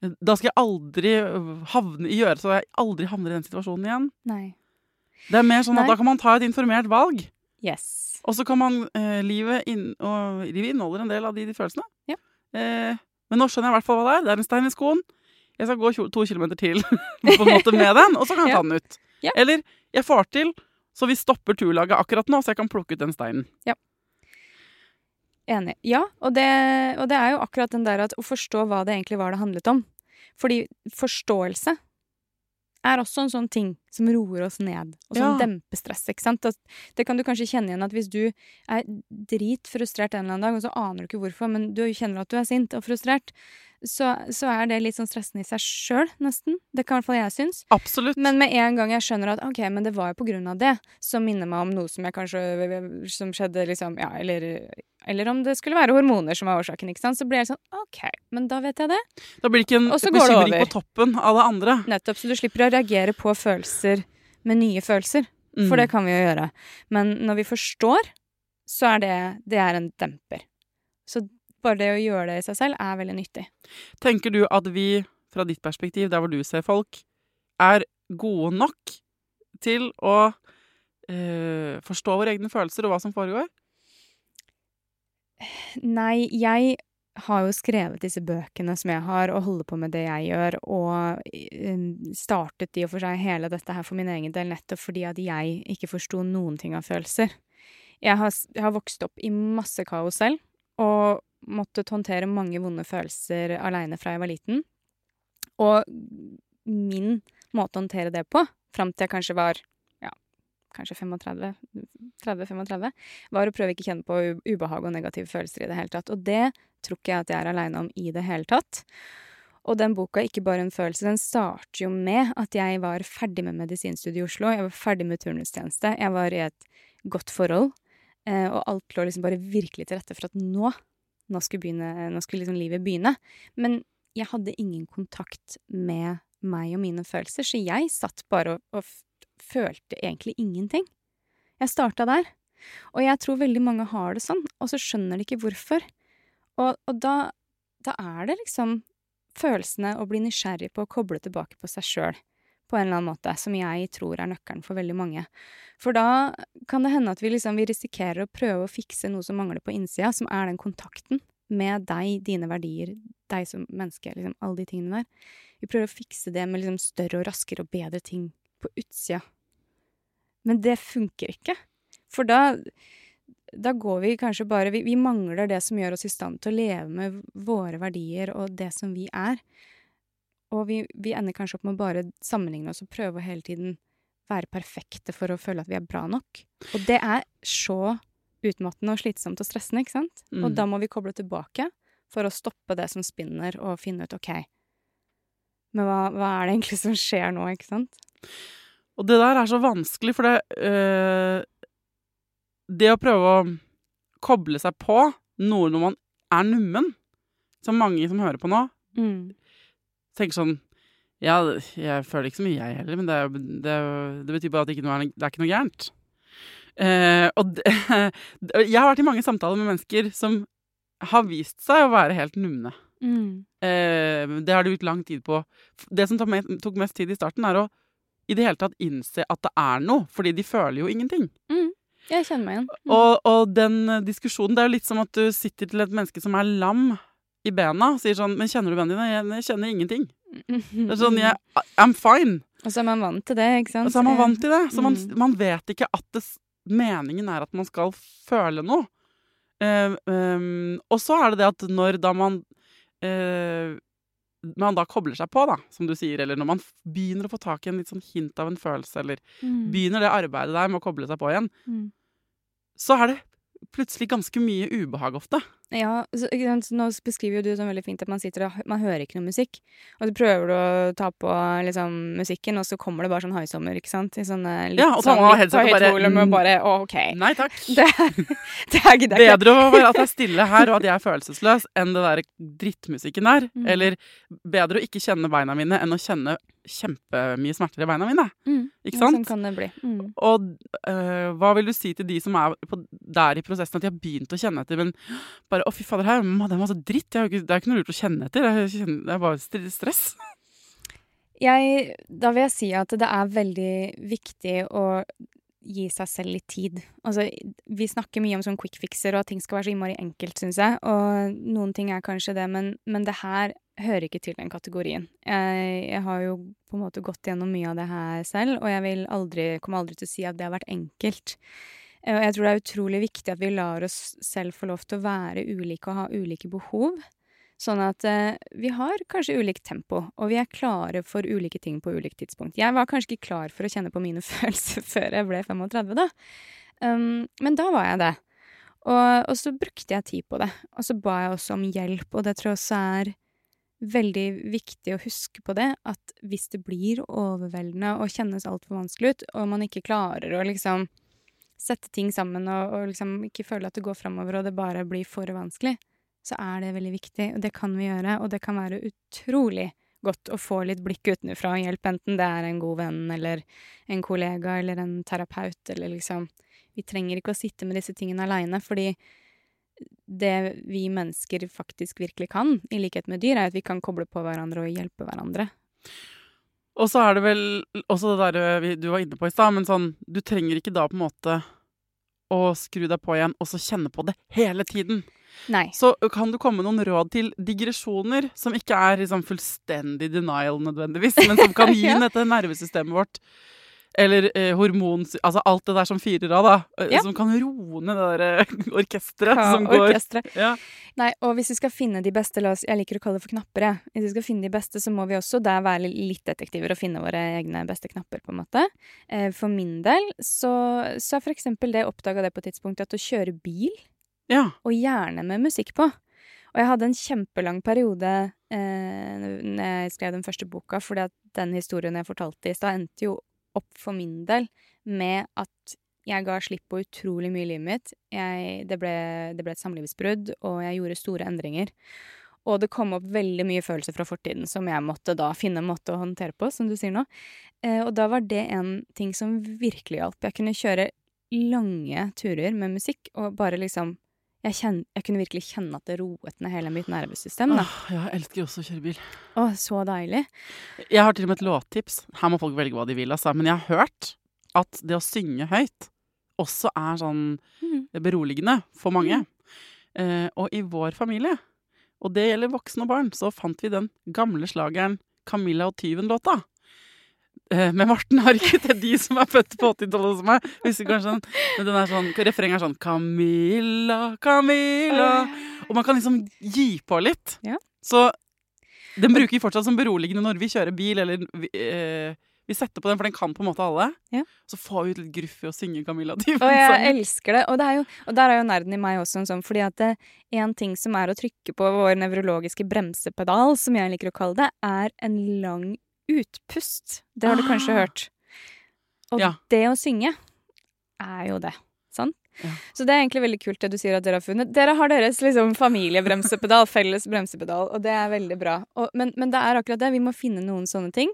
S2: Da skal jeg aldri havne, gjøre så jeg aldri havner i den situasjonen igjen.
S3: Nei.
S2: Det er mer sånn at Nei. da kan man ta et informert valg.
S3: Yes.
S2: Og så kan man eh, livet, inn, og, livet inneholder en del av de, de følelsene.
S3: Ja.
S2: Eh, men nå skjønner jeg i hvert fall hva det er. Det er en stein i skoen. Jeg skal gå to kilometer til på en måte med den, og så kan jeg ta den ut. Ja. Eller jeg får til så vi stopper turlaget akkurat nå, så jeg kan plukke ut den steinen.
S3: Ja. Enig. Ja, og det, og det, er jo akkurat den der at å forstå hva det egentlig var det handlet om. Fordi forståelse er også en sånn ting som roer oss ned, og som ja. demper stress. ikke sant? Det kan du kanskje kjenne igjen at hvis du er dritfrustrert en eller annen dag, og så aner du ikke hvorfor, men du kjenner at du er sint og frustrert, så, så, er det litt sånn stressende i seg sjøl, nesten. Det kan i hvert fall jeg synes.
S2: Absolutt.
S3: Men med en gang jeg skjønner at ok, men det var jo på grunn av det, som minner meg om noe som jeg kanskje Som skjedde liksom Ja, eller, eller om det skulle være hormoner som var årsaken, ikke sant. Så blir jeg sånn OK, men da vet jeg det.
S2: Da blir det ikke en bekymring på toppen av det andre.
S3: Nettopp. Så du slipper å reagere på følelser med nye følelser. For mm. det kan vi jo gjøre. Men når vi forstår, så er det, det er en demper. Så bare det å gjøre det i seg selv er veldig nyttig.
S2: Tenker du at vi, fra ditt perspektiv, der hvor du ser folk, er gode nok til å eh, forstå våre egne følelser og hva som foregår?
S3: Nei, jeg har jo skrevet disse bøkene som jeg har, og holder på med det jeg gjør, og um, startet i og for seg hele dette her for min egen del nettopp fordi at jeg ikke forsto noen ting av følelser. Jeg har, jeg har vokst opp i masse kaos selv, og måttet håndtere mange vonde følelser aleine fra jeg var liten. Og min måte å håndtere det på, fram til jeg kanskje var ja, kanskje 35, 30-35, var å prøve ikke kjenne på ubehag og negative følelser i det hele tatt. Og det tror ikke jeg at jeg er aleine om i det hele tatt. Og den boka, ikke bare en følelse, den starter jo med at jeg var ferdig med medisinstudiet i Oslo. Jeg var ferdig med turnustjeneste. Jeg var i et godt forhold. Eh, og alt lå liksom bare virkelig til rette for at nå nå skulle, begynne, nå skulle liksom livet begynne. Men jeg hadde ingen kontakt med meg og mine følelser, så jeg satt bare og, og følte egentlig ingenting. Jeg starta der. Og jeg tror veldig mange har det sånn, og så skjønner de ikke hvorfor. Og, og da, da, er det liksom følelsene å bli nysgjerrig på å koble tilbake på seg sjøl på en eller annen måte, som jeg tror er nøkkelen for veldig mange. For da kan det hende at vi, liksom, vi risikerer å prøve å fikse noe som mangler på innsida, som er den kontakten med deg, dine verdier, deg som menneske, liksom alle de tingene der. Vi prøver å fikse det med liksom større og raskere og bedre ting på utsida. Men det funker ikke. For da, da går vi kanskje bare vi, vi mangler det som gjør oss i stand til å leve med våre verdier og det som vi er. Og vi, vi, ender kanskje opp med å bare sammenligne oss og prøve å hele tiden være perfekte for å føle at vi er bra nok. Og det er så utmattende og slitsomt og stressende, ikke sant?
S2: Mm.
S3: Og da må vi koble tilbake for å stoppe det som spinner, og finne ut OK, men hva, hva er det egentlig som skjer nå, ikke sant?
S2: Og det der er så vanskelig, for det øh, Det å prøve å koble seg på noe når man er nummen, som mange som hører på nå,
S3: Mm.
S2: Tenker sånn Ja, jeg føler ikke så mye, jeg heller, men det, er- det, det betyr bare at det ikke, er, det er ikke noe gærent. Eh, og det, jeg har vært i mange samtaler med mennesker som har vist seg å være helt numne.
S3: Mm.
S2: Eh, det har de brukt lang tid på. Det som tok mest, tok mest tid i starten, er å i det hele tatt innse at det er noe, fordi de føler jo ingenting.
S3: Mm. Jeg kjenner meg igjen. Mm.
S2: Og, og den diskusjonen, det er jo litt som at du sitter til et menneske som er lam i bena, og sier sånn Men kjenner du bena dine? Jeg, jeg kjenner ingenting. Det er sånn, jeg, I'm fine.
S3: Og så er man vant til det, ikke sant?
S2: Og så er man vant til det. Så man,
S3: Mm.
S2: man vet ikke at det, meningen er at man skal føle noe. Uh, um, og så er det det at når da man uh, man da kobler seg på, da, som du sier, eller når man begynner å få tak i en litt sånn hint av en følelse, eller
S3: Mm.
S2: begynner det arbeidet der med å koble seg på igjen,
S3: Mm.
S2: så er det plutselig ganske mye ubehag ofte.
S3: Ja, så? Nå beskriver jo du sånn veldig fint at man sitter og man hører ikke noe musikk. Og så prøver du å ta på liksom, musikken, og så kommer det bare sånn haisommer, ikke sant? I sånne litt
S2: Ja, og tar
S3: sånn
S2: man av
S3: litt på høyt
S2: bare-
S3: volum, og bare Å, OK.
S2: Nei takk.
S3: Det, det er ikke.
S2: Bedre å være at jeg er stille her, og at jeg er følelsesløs, enn det der drittmusikken der.
S3: Mm.
S2: Eller bedre å ikke kjenne beina mine enn å kjenne kjempemye smerter i beina mine.
S3: Mm.
S2: Ikke
S3: Ja,
S2: sant?
S3: Sånn kan det bli. Mm.
S2: Og øh, hva vil du si til de som er på, der i prosessen at de har begynt å kjenne etter, men bare 'Å, fy fader, her, det er masse dritt. Ikke, det er ikke noe lurt å kjenne etter. Er, det er bare stress'.
S3: Jeg, da vil jeg si at det er veldig viktig å gi seg selv litt tid. Altså, vi snakker mye om sånn quick fixer, og at ting skal være så innmari enkelt, syns jeg. Og noen ting er kanskje det, men, men det her hører ikke til den kategorien. Jeg, jeg har jo på en måte gått gjennom mye av det her selv, og jeg vil aldri, kommer aldri til å si at det har vært enkelt. Eh, Og jeg tror det er utrolig viktig at vi lar oss selv få lov til å være ulike og ha ulike behov. Sånn at eh, vi har kanskje ulikt tempo, og vi er klare for ulike ting på ulikt tidspunkt. Jeg var kanskje ikke klar for å kjenne på mine følelser før jeg ble 35, da. Um, men da var jeg det. Og, og så brukte jeg tid på det. Og så ba jeg også om hjelp, og det tror jeg også er veldig viktig å huske på det, at hvis det blir overveldende og kjennes altfor vanskelig ut, og man ikke klarer å liksom sette ting sammen og, og liksom ikke føle at det går framover, og det bare blir for vanskelig, så er det veldig viktig, og det kan vi gjøre, og det kan være utrolig godt å få litt blikk utenfra og hjelp, enten det er en god venn eller en kollega eller en terapeut, eller liksom Vi trenger ikke å sitte med disse tingene aleine, fordi det vi mennesker faktisk virkelig kan, i likhet med dyr, er at vi kan koble på hverandre og hjelpe hverandre.
S2: Og så er det vel også det der du var inne på i stad, men sånn Du trenger ikke da på en måte å skru deg på igjen og så kjenne på det hele tiden.
S3: Nei.
S2: Så kan du komme noen råd til digresjoner som ikke er liksom fullstendig denial nødvendigvis, men som kan gi
S3: Ja.
S2: dette nervesystemet vårt eller eh, hormon... Altså alt det der som fyrer av, da. eh,
S3: Ja.
S2: Som kan roe ned det der eh, orkesteret
S3: Ja,
S2: som går
S3: orkestret.
S2: ja.
S3: Nei, og hvis vi skal finne de beste, oss, jeg liker å kalle det for knapper, jeg. Hvis vi skal finne de beste, så må vi også der være litt detektiver og finne våre egne beste knapper, på en måte. Eh, For min del så, så er for eksempel det, oppdaga det på et tidspunkt, at å kjøre bil,
S2: ja.
S3: og gjerne med musikk på. Og jeg hadde en kjempelang periode eh, når jeg skrev den første boka, fordi at den historien jeg fortalte i stad, endte jo opp for min del med at jeg ga slipp på utrolig mye i livet mitt. Jeg, det, ble, det ble et samlivsbrudd, og jeg gjorde store endringer. Og det kom opp veldig mye følelser fra fortiden som jeg måtte da finne en måte å håndtere på, som du sier nå. Eh, og da var det en ting som virkelig hjalp. Jeg kunne kjøre lange turer med musikk og bare liksom jeg, kjen, jeg kunne virkelig kjenne at det roet ned hele mitt nervesystem. Da.
S2: Åh, jeg elsker også å kjøre bil.
S3: Å, så deilig.
S2: Jeg har til og med et låttips. Her må folk velge hva de vil, altså. Men jeg har hørt at det å synge høyt også er sånn
S3: Mm.
S2: beroligende for mange. Eh, og i vår familie, og det gjelder voksne og barn, så fant vi den gamle slageren 'Camilla og tyven'-låta. Eh, med Morten ikke til de som er født på 80-tallet som meg. Husker kanskje den. Men den er sånn, refrenget er sånn 'Camilla, Camilla' Og man kan liksom gi på litt.
S3: Ja.
S2: Så den bruker vi fortsatt som beroligende når vi kjører bil, eller vi, eh, Vi setter på den, for den kan på en måte alle.
S3: Ja.
S2: Så får vi ut litt gruff i å synge Camilla Dyven.
S3: Og jeg elsker det. Og, det jo, og der er jo nerden i meg også en sånn, fordi at det, en ting som er å trykke på vår nevrologiske bremsepedal, som jeg liker å kalle det, er en lang utpust. Det har du kanskje
S2: Ah.
S3: hørt. Og
S2: Ja.
S3: det å synge er jo det. Sant?
S2: Ja.
S3: Så det er egentlig veldig kult det du sier at dere har funnet. Dere har deres liksom familiebremsepedal, felles bremsepedal, og det er veldig bra. Og, men, men det er akkurat det. Vi må finne noen sånne ting.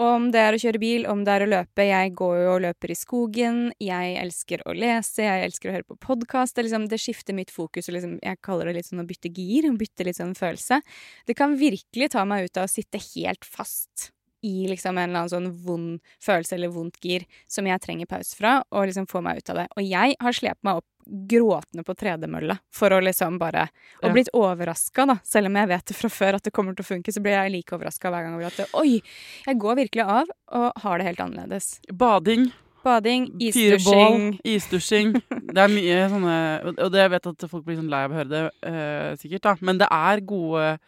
S3: Om det er å kjøre bil, om det er å løpe. Jeg går jo og løper i skogen. Jeg elsker å lese, jeg elsker å høre på podkast. Det, liksom, det skifter mitt fokus. Og liksom, jeg kaller det litt sånn å bytte gir. Bytte litt sånn følelse. Det kan virkelig ta meg ut av å sitte helt fast i liksom en eller annen sånn vond følelse eller vondt gir som jeg trenger pause fra, og liksom få meg ut av det. Og jeg har slept meg opp gråtende på tredemølla for å liksom bare Og blitt overraska, da. Selv om jeg vet det fra før at det kommer til å funke, så blir jeg like overraska hver gang over at Oi! Jeg går virkelig av og har det helt annerledes.
S2: Bading,
S3: Bading,
S2: isdusjing. bål,
S3: isdusjing.
S2: Det er mye sånne Og det jeg vet at folk blir sånn lei av å høre det, eh, sikkert, da. Men det er gode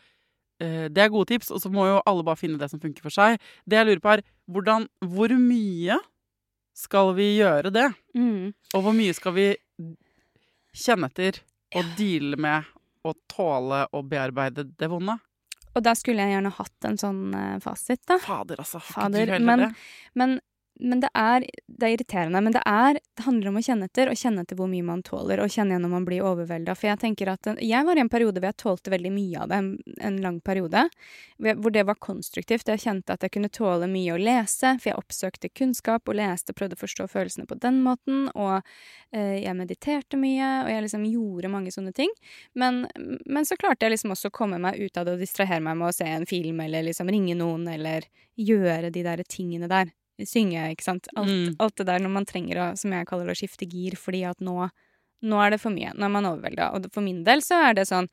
S2: Det er gode tips, og så må jo alle bare finne det som funker for seg. Det jeg lurer på, er hvordan Hvor mye skal vi gjøre det?
S3: mm.
S2: Og hvor mye skal vi kjenne etter og deale med og tåle og bearbeide det vonde?
S3: Og da skulle jeg gjerne hatt en sånn eh, fasit, da.
S2: Fader, altså.
S3: Fader, men-? Men, men det er Det er irriterende, men det er Det handler om å kjenne etter, og kjenne etter hvor mye man tåler, og kjenne igjen når man blir overvelda. For jeg tenker at Jeg var i en periode hvor jeg tålte veldig mye av det, en, lang periode. hvor- det var konstruktivt. Jeg kjente at jeg kunne tåle mye å lese, for jeg oppsøkte kunnskap og leste, prøvde å forstå følelsene på den måten. Og eh, jeg mediterte mye, og jeg liksom gjorde mange sånne ting. Men, men så klarte jeg liksom også å komme meg ut av det og distrahere meg med å se en film, eller liksom ringe noen, eller gjøre de der tingene der. Synge, ikke sant. Alt,
S2: Mm.
S3: alt det der når man trenger å, som jeg kaller det, å skifte gir, fordi at nå, nå er det for mye. Nå er man overvelda. Og for min del så er det sånn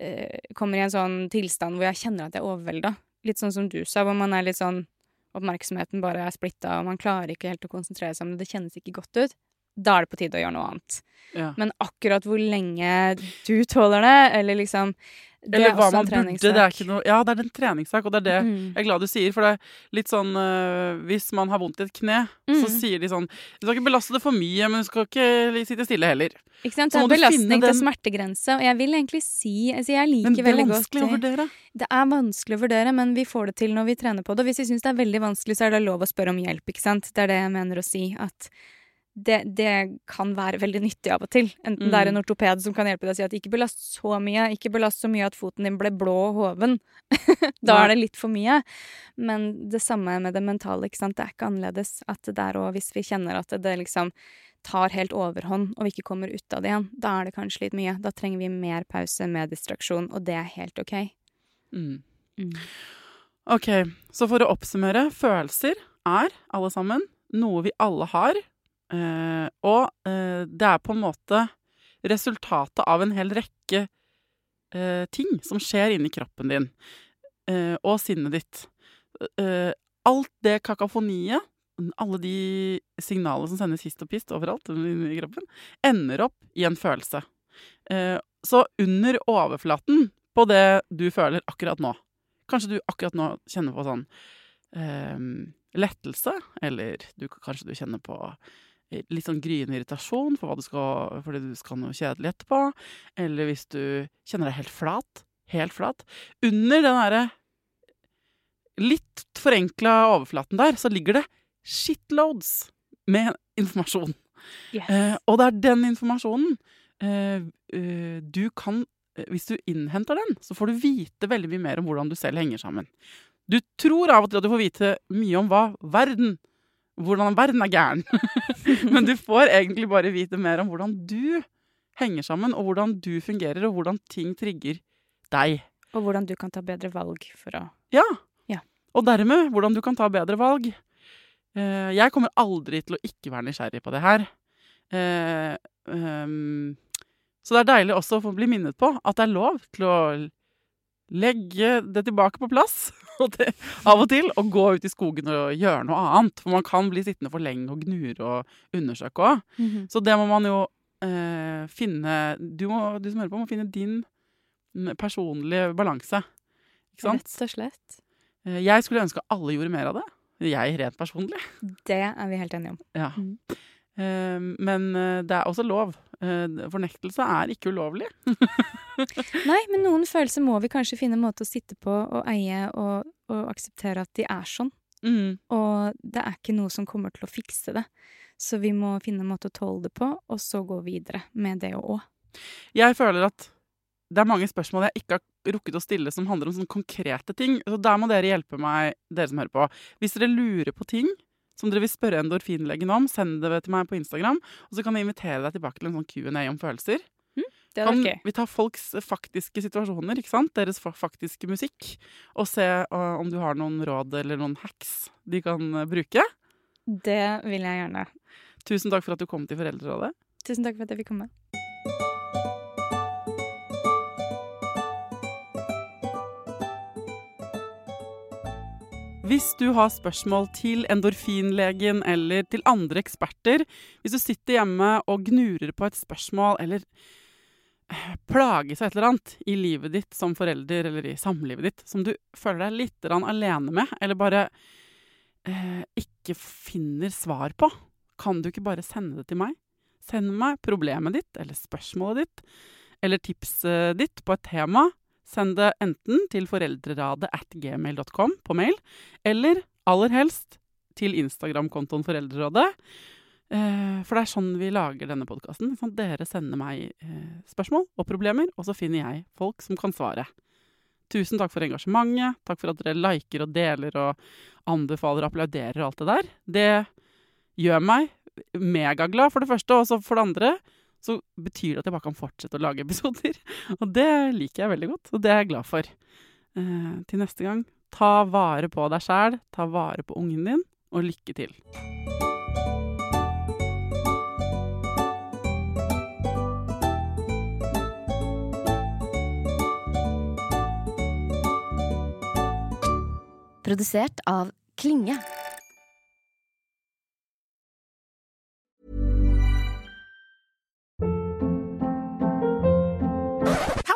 S3: øh, Kommer i en sånn tilstand hvor jeg kjenner at jeg er overvelda. Litt sånn som du sa, hvor man er litt sånn Oppmerksomheten bare er splitta, og man klarer ikke helt å konsentrere seg om det. Det kjennes ikke godt ut. Da er det på tide å gjøre noe annet.
S2: Ja.
S3: Men akkurat hvor lenge du tåler det, eller liksom det
S2: Eller
S3: er
S2: hva man burde. Det er ikke noe Ja, det er en treningssak, og det er det
S3: Mm.
S2: jeg er glad du sier. For det er litt sånn øh, Hvis man har vondt i et kne, så
S3: Mm.
S2: sier de sånn Du skal ikke belaste det for mye, men du skal ikke sitte stille heller.
S3: Ikke sant?
S2: Så
S3: Det er belastning til smertegrense, og jeg vil egentlig si altså Jeg
S2: Men
S3: liker
S2: det er vanskelig å vurdere.
S3: Det er vanskelig å vurdere, men vi får det til når vi trener på det. Og hvis vi syns det er veldig vanskelig, så er det lov å spørre om hjelp, ikke sant. Det er det jeg mener å si. At det, det kan være veldig nyttig av og til. Enten det er en
S2: Mm.
S3: ortoped som kan hjelpe deg å si at ikke belast så mye, ikke belast så mye at foten din ble blå og hoven. da
S2: ja.
S3: er det litt for mye. Men det samme med det mentale, ikke sant. Det er ikke annerledes. At det der òg, hvis vi kjenner at det, det liksom tar helt overhånd, og vi ikke kommer ut av det igjen, da er det kanskje litt mye. Da trenger vi mer pause, mer distraksjon, og det er helt OK.
S2: Mm.
S3: Mm.
S2: Ok, så for å oppsummere. Følelser er, alle sammen, noe vi alle har. Eh, og eh, det er på en måte resultatet av en hel rekke eh, ting som skjer inni kroppen din og sinnet ditt. Alt det kakafoniet, alle de signalene som sendes hist og pist overalt i kroppen, ender opp i en følelse. Så under overflaten på det du føler akkurat nå Kanskje du akkurat nå kjenner på sånn lettelse, eller du, kanskje du kjenner på litt sånn gryende irritasjon for du skal, fordi du skal noe kjedelig etterpå. Eller hvis du kjenner deg helt flat. Helt flat. Under den derre litt forenkla overflaten der, så ligger det shitloads med informasjon. Eh, og det er den informasjonen eh, eh, du kan eh, Hvis du innhenter den, så får du vite veldig mye mer om hvordan du selv henger sammen. Du tror av og til at du får vite mye om hva verden Hvordan verden er gæren. Men du får egentlig bare vite mer om hvordan du henger sammen, og hvordan du fungerer, og hvordan ting trigger deg.
S3: Og hvordan du kan ta bedre valg for å
S2: Ja.
S3: Ja.
S2: Og dermed hvordan du kan ta bedre valg. Eh, jeg kommer aldri til å ikke være nysgjerrig på det her. Eh, ehm, så det er deilig også å få bli minnet på at det er lov til å legge det tilbake på plass og det, av og til, og gå ut i skogen og gjøre noe annet. For man kan bli sittende for lenge og gnure og undersøke òg. Så det må man jo eh, finne du, må, du som hører på, må finne din mm, personlige balanse. Ikke sant?
S3: Rett og slett.
S2: Eh, Jeg skulle ønske alle gjorde mer av det. jeg rent personlig.
S3: Det er vi helt enige om.
S2: Ja.
S3: Mm.
S2: Eh, men eh, det er også lov. Eh, fornektelse er ikke ulovlig.
S3: Nei, men noen følelser må vi kanskje finne en måte å sitte på og eie og, og akseptere at de er sånn.
S2: Mm.
S3: Og det er ikke noe som kommer til å fikse det. Så vi må finne en måte å tåle det på, og så gå videre med det òg.
S2: Jeg føler at det er mange spørsmål jeg ikke har rukket å stille som handler om sånne konkrete ting. Så der må dere hjelpe meg, dere som hører på. Hvis dere lurer på ting som dere vil spørre endorfinlegen om, send det til meg på Instagram. Og så kan jeg invitere deg tilbake til en sånn Q&A om følelser.
S3: Det
S2: Kan
S3: okay.
S2: vi ta folks faktiske situasjoner, ikke sant? Deres faktiske musikk, og se uh, om du har noen råd eller noen hacks de kan uh, bruke?
S3: Det vil jeg gjerne.
S2: Tusen takk for at du kom til Foreldrerådet.
S3: Tusen takk for at jeg fikk komme.
S2: Hvis du har spørsmål til endorfinlegen eller til andre eksperter, hvis du sitter hjemme og gnurer på et spørsmål eller plager plages av et eller annet i livet ditt som forelder eller i samlivet ditt som du føler deg litt alene med, eller bare eh, ikke finner svar på, kan du ikke bare sende det til meg? Send meg problemet ditt eller spørsmålet ditt eller tipset ditt på et tema. Send det enten til foreldreradet at gmail.com på mail, eller aller helst til Instagram-kontoen Foreldrerådet. Eh, for det er sånn vi lager denne podkasten. Dere sender meg eh, spørsmål og problemer, og så finner jeg folk som kan svare. Tusen takk for engasjementet. Takk for at dere liker og deler og anbefaler og applauderer og alt det der. Det gjør meg megaglad, for det første, og så for det andre så betyr det at jeg bare kan fortsette å lage episoder. Og det liker jeg veldig godt, og det er jeg glad for. Eh, til neste gang, ta vare på deg sjæl, ta vare på ungen din, og lykke til.
S5: Produsert av Klinge.